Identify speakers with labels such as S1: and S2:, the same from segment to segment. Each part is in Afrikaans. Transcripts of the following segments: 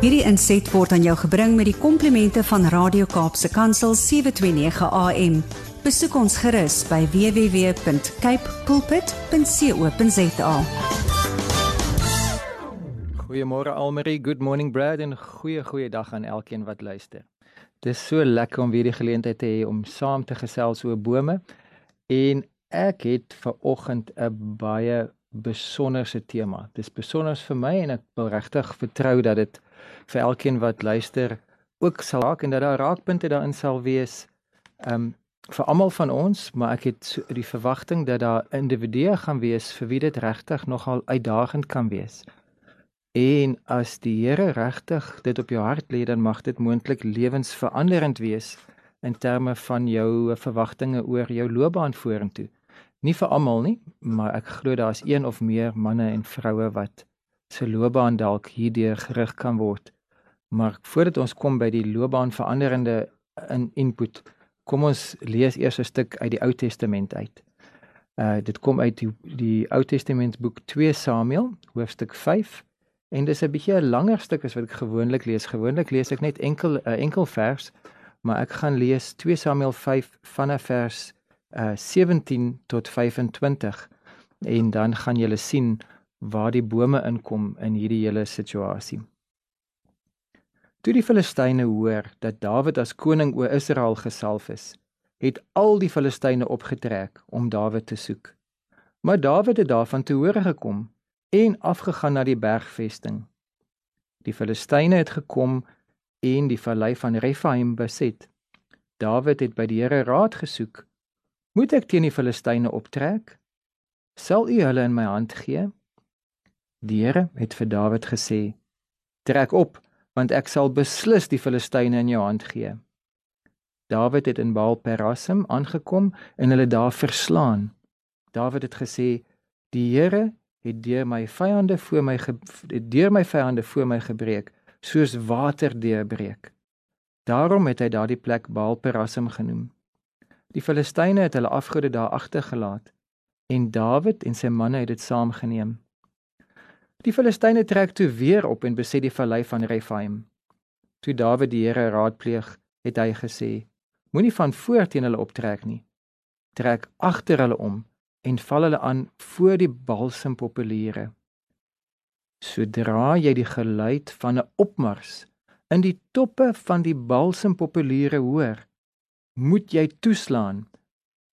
S1: Hierdie inset word aan jou gebring met die komplimente van Radio Kaapse Kansel 729 AM. Besoek ons gerus by www.cape pulpit.co.za.
S2: Goeiemôre Almarie, good morning Brad en goeie goeie dag aan elkeen wat luister. Dit is so lekker om weer die geleentheid te hê om saam te gesels oor bome en ek het ver oggend 'n baie besonderse tema. Dis besonder vir my en ek wil regtig vertrou dat dit vir elkeen wat luister ook sal raak en dat daar raakpunte daarin sal wees. Um vir almal van ons, maar ek het so die verwagting dat daar individue gaan wees vir wie dit regtig nogal uitdagend kan wees. En as die Here regtig dit op jou hart lê, dan mag dit moontlik lewensveranderend wees in terme van jou verwagtinge oor jou loopbaan vorentoe. Nie vir almal nie, maar ek glo daar's een of meer manne en vroue wat se loopbaan dalk hierdeur gerig kan word. Maar voordat ons kom by die loopbaan veranderende in input, kom ons lees eers 'n stuk uit die Ou Testament uit. Uh dit kom uit die die Ou Testament boek 2 Samuel, hoofstuk 5. En dis 'n bietjie 'n langer stuk as wat ek gewoonlik lees. Gewoonlik lees ek net enkel 'n uh, enkel vers, maar ek gaan lees 2 Samuel 5 vanaf vers uh 17 tot 25 en dan gaan julle sien waar die bome inkom in hierdie hele situasie. Toe die Filistyne hoor dat Dawid as koning oor Israel gesalf is, het al die Filistyne opgetrek om Dawid te soek. Maar Dawid het daarvan te hore gekom en afgegaan na die bergvesting. Die Filistyne het gekom en die vallei van Rephaim beset. Dawid het by die Here raad gesoek Moet ek teen die Filistyne optrek? Sal u hulle in my hand gee? Die Here het vir Dawid gesê: Trek op, want ek sal beslis die Filistyne in jou hand gee. Dawid het in Baal-Perasim aangekom en hulle daar verslaan. Dawid het gesê: Die Here het deur my vyande voor my deur my vyande voor my gebreek, soos water deurbreek. Daarom het hy daardie plek Baal-Perasim genoem. Die Filistyne het hulle afgode daar agtergelaat en Dawid en sy manne het dit saamgeneem. Die Filistyne trek toe weer op en beset die vallei van Rephaim. Toe Dawid die Here raadpleeg, het hy gesê: Moenie van voor teen hulle optrek nie. Trek agter hulle om en val hulle aan voor die balsempopuliere. Sodra jy die geluid van 'n opmars in die toppe van die balsempopuliere hoor, moet jy toeslaan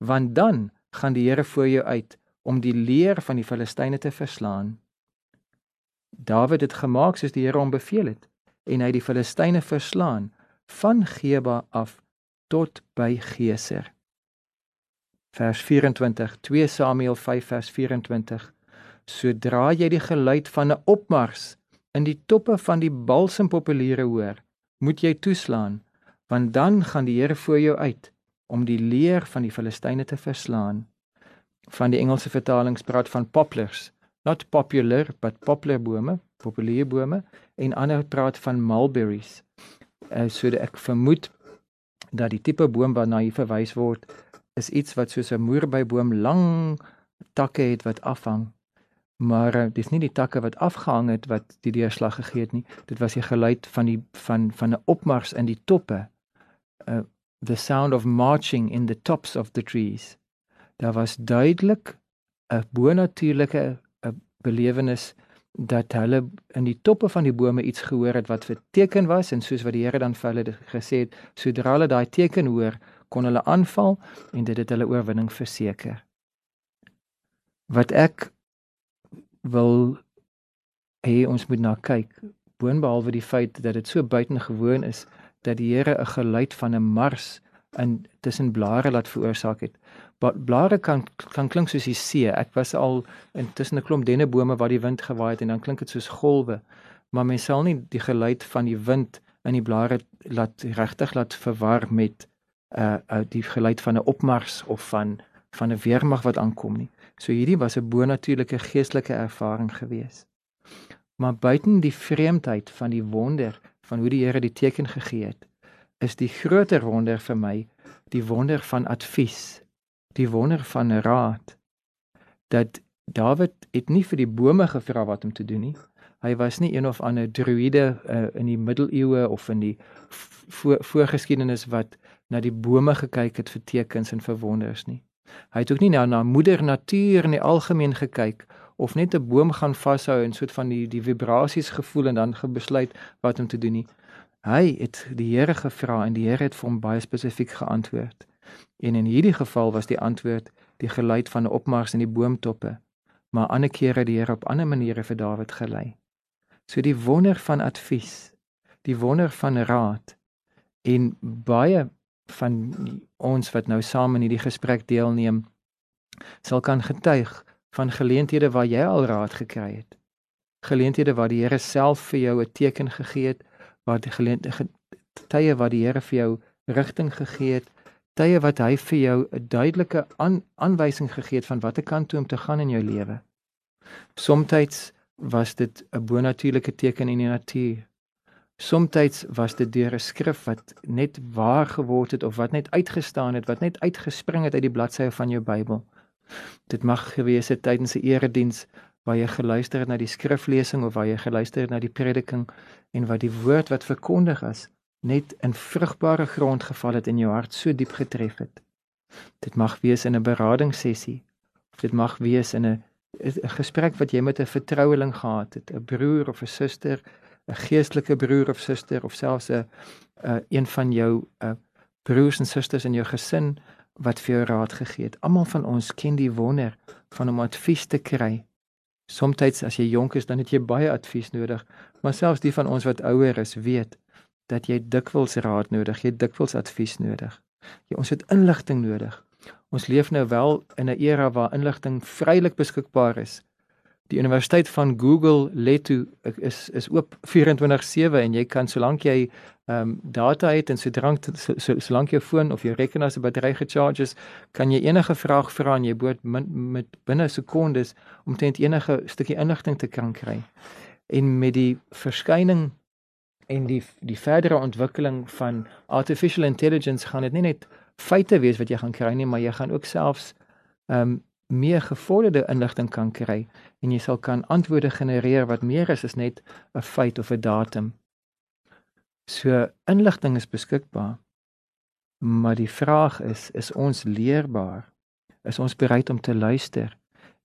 S2: want dan gaan die Here voor jou uit om die leer van die Filistyne te verslaan. Dawid het gemaak soos die Here hom beveel het en hy die Filistyne verslaan van Geba af tot by Geser. Vers 24 2 Samuel 5 vers 24 Sodra jy die geluid van 'n opmars in die toppe van die balsempopuliere hoor, moet jy toeslaan want dan gaan die Here voor jou uit om die leer van die Filistyne te verslaan. Van die Engelse vertalings praat van poplars, not popular but poplar bome, populier bome en ander praat van mulberries. Uh, so ek vermoed dat die tipe boom waarna hier verwys word is iets wat soos 'n moerbeiboom lang takke het wat afhang. Maar uh, dis nie die takke wat afgehang het wat die deurslag gegee het nie. Dit was die geluid van die van van 'n opmars in die toppe uh, the sound of marching in the tops of the trees. Daar was duidelik 'n bonatuurlike belewenis dat hulle in die toppe van die bome iets gehoor het wat 'n teken was en soos wat die Here dan vir hulle gesê het, sodra hulle daai teken hoor, kon hulle aanval en dit het hulle oorwinning verseker. Wat ek wil hê ons moet na kyk, boonbehalwe die feit dat dit so buitengewoon is dat die Here 'n geluid van 'n mars in tussen blare laat veroorsaak het. Blare kan kan klink soos die see. Ek was al in tussen 'n klomp dennebome waar die wind gewaai het en dan klink dit soos golwe. Maar mens sal nie die geluid van die wind in die blare laat regtig laat verwar met uh, uh, die geluid van 'n opmars of van van 'n weermag wat aankom nie. So hierdie was 'n bonatuurlike geestelike ervaring geweest. Maar buiten die vreemdheid van die wonder van hoe die Here die teken gegee het, is die groter wonder vir my die wonder van advies, die wonder van raad dat Dawid het nie vir die bome gevra wat om te doen nie. Hy was nie een of ander druïde uh, in die middeleeue of in die voorgeskiedenis wat na die bome gekyk het vir tekens en vir wonders nie. Hy het ook nie na na moeder natuur in die algemeen gekyk of net 'n boom gaan vashou en soort van die die vibrasies gevoel en dan gebesluit wat om te doen nie. Hy het die Here gevra en die Here het vir hom baie spesifiek geantwoord. En in hierdie geval was die antwoord die geluid van 'n opmars in die boomtoppe, maar ander kere die Here op ander maniere vir Dawid gelei. So die wonder van advies, die wonder van raad en baie van ons wat nou saam in hierdie gesprek deelneem sal kan getuig van geleenthede waar jy al raad gekry het. Geleenthede waar die Here self vir jou 'n teken gegee het, waar die geleenthede tye waar die Here vir jou rigting gegee het, tye wat hy vir jou 'n duidelike aan, aanwysing gegee het van watter kant toe om te gaan in jou lewe. Somstyds was dit 'n bonatuurlike teken in die natuur. Somstyds was dit deur 'n skrif wat net waar geword het of wat net uitgestaan het, wat net uitgespring het uit die bladsye van jou Bybel. Dit mag gewees het tydens 'n erediens waar jy geluister het na die skriflesing of waar jy geluister het na die prediking en wat die woord wat verkondig is net in vrugbare grond geval het en jou hart so diep getref het. Dit mag wees in 'n beradingssessie of dit mag wees in 'n 'n gesprek wat jy met 'n vertroueling gehad het, 'n broer of 'n suster 'n geestelike broer of suster of selfs 'n een van jou uh, broers en susters in jou gesin wat vir jou raad gegee het. Almal van ons ken die wonder van om advies te kry. Somstyds as jy jonk is, dan het jy baie advies nodig, maar selfs die van ons wat ouer is, weet dat jy dikwels raad nodig, jy dikwels advies nodig. Jy ons het inligting nodig. Ons leef nou wel in 'n era waar inligting vrylik beskikbaar is die universiteit van Google Leto is is oop 24/7 en jy kan solank jy ehm um, data het en solank so, so, solank jou foon of jou rekenaar se battery gecharge is, kan jy enige vraag vra en jy boot min, met binne sekondes om teen enige stukkie inligting te kan kry. En met die verskyning en die die verdere ontwikkeling van artificial intelligence gaan dit nie net feite wees wat jy gaan kry nie, maar jy gaan ook selfs ehm um, meer gevorderde inligting kan kry en jy sal kan antwoorde genereer wat meer is as net 'n feit of 'n datum. So inligting is beskikbaar. Maar die vraag is, is ons leerbaar? Is ons bereid om te luister?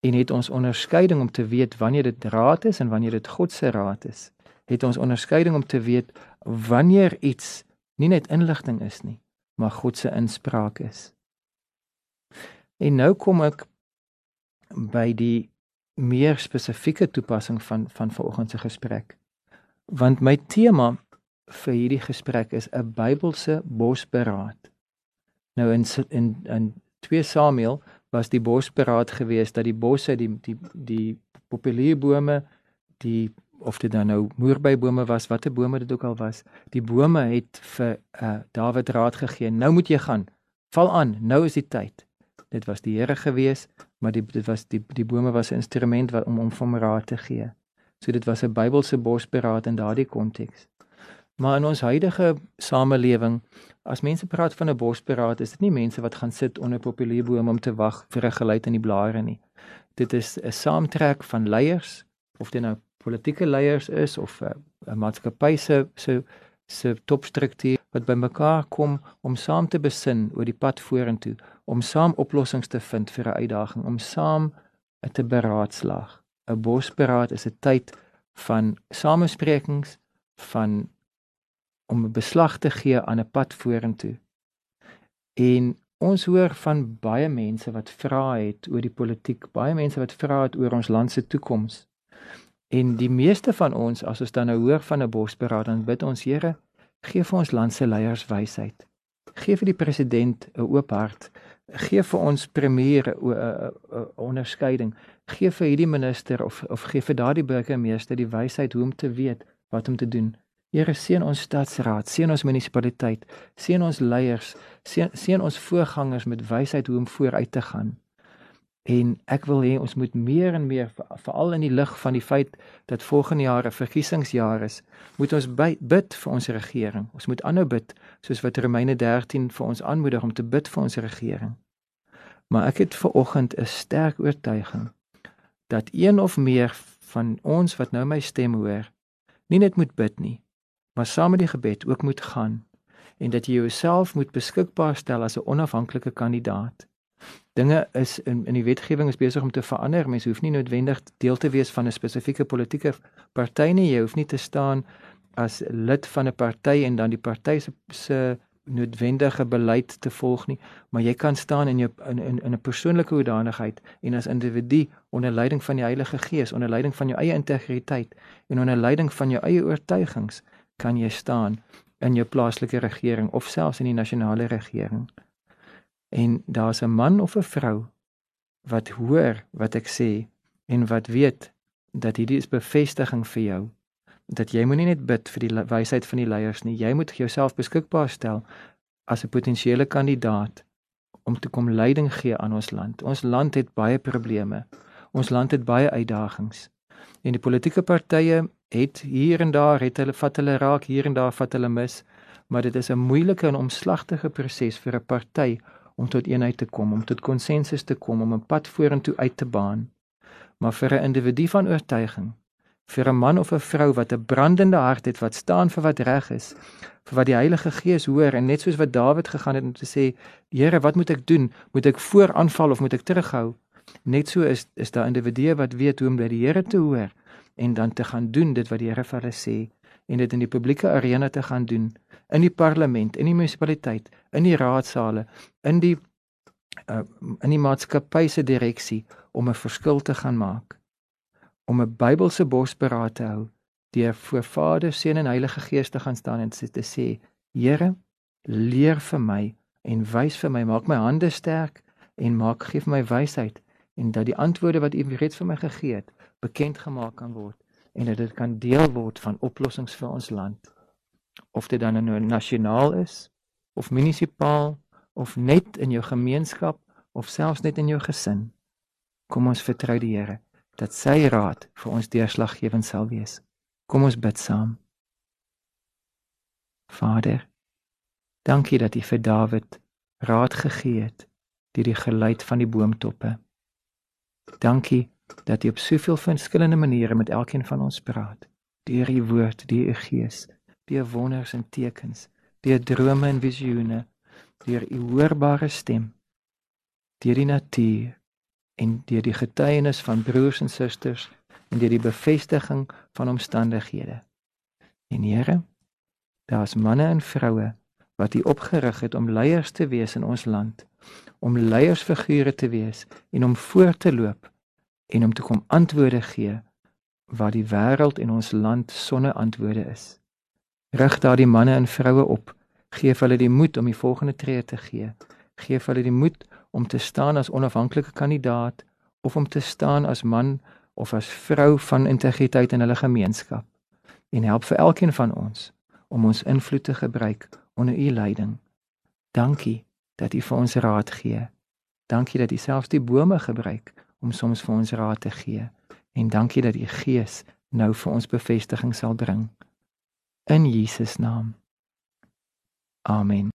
S2: En het ons onderskeiding om te weet wanneer dit raad is en wanneer dit God se raad is? Het ons onderskeiding om te weet wanneer iets nie net inligting is nie, maar God se inspraak is? En nou kom ek by die meer spesifieke toepassing van van vanoggend se gesprek. Want my tema vir hierdie gesprek is 'n Bybelse bosberaad. Nou in in in 2 Samuel was die bosberaad geweest dat die bosse die die die populierbome die of dit dan nou moerbybome was watter bome dit ook al was die bome het vir uh, Dawid raad gegee nou moet jy gaan val aan nou is die tyd dit was die Here gewees, maar die dit was die die bome was 'n instrument wat om om van raad te gee. So dit was 'n Bybelse bosberaad in daardie konteks. Maar in ons huidige samelewing, as mense praat van 'n bosberaad, is dit nie mense wat gaan sit onder populierbome om te wag vir 'n geluid in die blare nie. Dit is 'n saamtrek van leiers, of dit nou politieke leiers is of 'n maatskappy se se se topstruktuur wat bymekaar kom om saam te besin oor die pad vorentoe, om saam oplossings te vind vir 'n uitdaging, om saam te beraadslaag. 'n Bosberaad is 'n tyd van samesprekings, van om 'n beslag te gee aan 'n pad vorentoe. En ons hoor van baie mense wat vra het oor die politiek, baie mense wat vra het oor ons land se toekoms. En die meeste van ons as ons dan nou hoor van 'n bosberaad, dan bid ons Here, gee vir ons land se leiers wysheid. Gee vir die president 'n oop hart. Gee vir ons premier 'n onderskeiding. Gee vir hierdie minister of of gee vir daardie burgemeester die wysheid hoe om te weet wat om te doen. Here seën ons stadsraad, seën ons munisipaliteit, seën ons leiers, seën seën ons voorgangers met wysheid hoe om vooruit te gaan. En ek wil hê ons moet meer en meer veral in die lig van die feit dat volgende jaar 'n verkiesingsjaar is, moet ons by, bid vir ons regering. Ons moet aanhou bid soos wat Romeine 13 vir ons aanmoedig om te bid vir ons regering. Maar ek het ver oggend 'n sterk oortuiging dat een of meer van ons wat nou my stem hoor, nie net moet bid nie, maar saam met die gebed ook moet gaan en dat jy jouself moet beskikbaar stel as 'n onafhanklike kandidaat. Dinge is in in die wetgewing is besig om te verander. Mens hoef nie noodwendig deel te wees van 'n spesifieke politieke party nie. Jy hoef nie te staan as lid van 'n party en dan die party se se noodwendige beleid te volg nie, maar jy kan staan in jou in in, in 'n persoonlike hoedanigheid en as individu onder leiding van die Heilige Gees, onder leiding van jou eie integriteit en onder leiding van jou eie oortuigings kan jy staan in jou plaaslike regering of selfs in die nasionale regering. En daar's 'n man of 'n vrou wat hoor wat ek sê en wat weet dat hierdie is bevestiging vir jou dat jy moenie net bid vir die wysheid van die leiers nie. Jy moet jouself beskikbaar stel as 'n potensiële kandidaat om te kom leiding gee aan ons land. Ons land het baie probleme. Ons land het baie uitdagings. En die politieke partye het hier en daar het hulle vat hulle raak, hier en daar vat hulle mis, maar dit is 'n moeilike en omslagtige proses vir 'n party om tot eenheid te kom, om tot konsensus te kom, om 'n pad vorentoe uit te baan. Maar vir 'n individu van oortuiging vir 'n man of 'n vrou wat 'n brandende hart het wat staan vir wat reg is, vir wat die Heilige Gees hoor en net soos wat Dawid gegaan het om te sê, Here, wat moet ek doen? Moet ek vooraanval of moet ek terughou? Net so is is daar individue wat weet hoe om by die Here te hoor en dan te gaan doen dit wat die Here vir hulle sê en dit in die publieke arena te gaan doen in die parlement, in die munisipaliteit, in die raadsale, in die uh, in die maatskappy se direksie om 'n verskil te gaan maak om 'n Bybelse bosberaad te hou, deur voor Vader, Seun en Heilige Gees te gaan staan en te sê: Here, leer vir my en wys vir my, maak my hande sterk en maak gee vir my wysheid en dat die antwoorde wat U reeds vir my gegee het, bekend gemaak kan word en dat dit kan deel word van oplossings vir ons land. Of dit dan nou nasionaal is of munisipaal of net in jou gemeenskap of selfs net in jou gesin. Kom ons vertrou die Here dat sy raad vir ons deurslaggewend sal wees. Kom ons bid saam. Vader, dankie dat U vir Dawid raad gegee het deur die geluid van die boomtoppe. Dankie dat U op soveel verskillende maniere met elkeen van ons praat. Deur U woord, deur U gees, deur wonders en tekens, deur drome en visioene, deur U hoorbare stem, deur die natuur en deur die getuienis van broers en susters en deur die bevestiging van omstandighede. En Here, daar's manne en vroue wat U opgerig het om leiers te wees in ons land, om leiersfigure te wees en om voor te loop en om te kom antwoorde gee waar die wêreld en ons land sonder antwoorde is. Rig daardie manne en vroue op, gee hulle die moed om die volgende tree te gee. Geef hulle die moed om te staan as onafhanklike kandidaat of om te staan as man of as vrou van integriteit in hulle gemeenskap en help vir elkeen van ons om ons invloed te gebruik onder u leiding. Dankie dat u vir ons raad gee. Dankie dat u selfs die bome gebruik om soms vir ons raad te gee en dankie dat u gees nou vir ons bevestiging sal bring. In Jesus naam. Amen.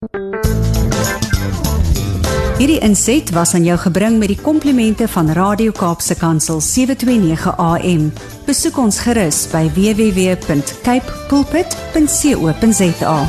S1: Hierdie inset was aan jou gebring met die komplimente van Radio Kaapse Kansel 729 AM. Besoek ons gerus by www.cape pulpit.co.za.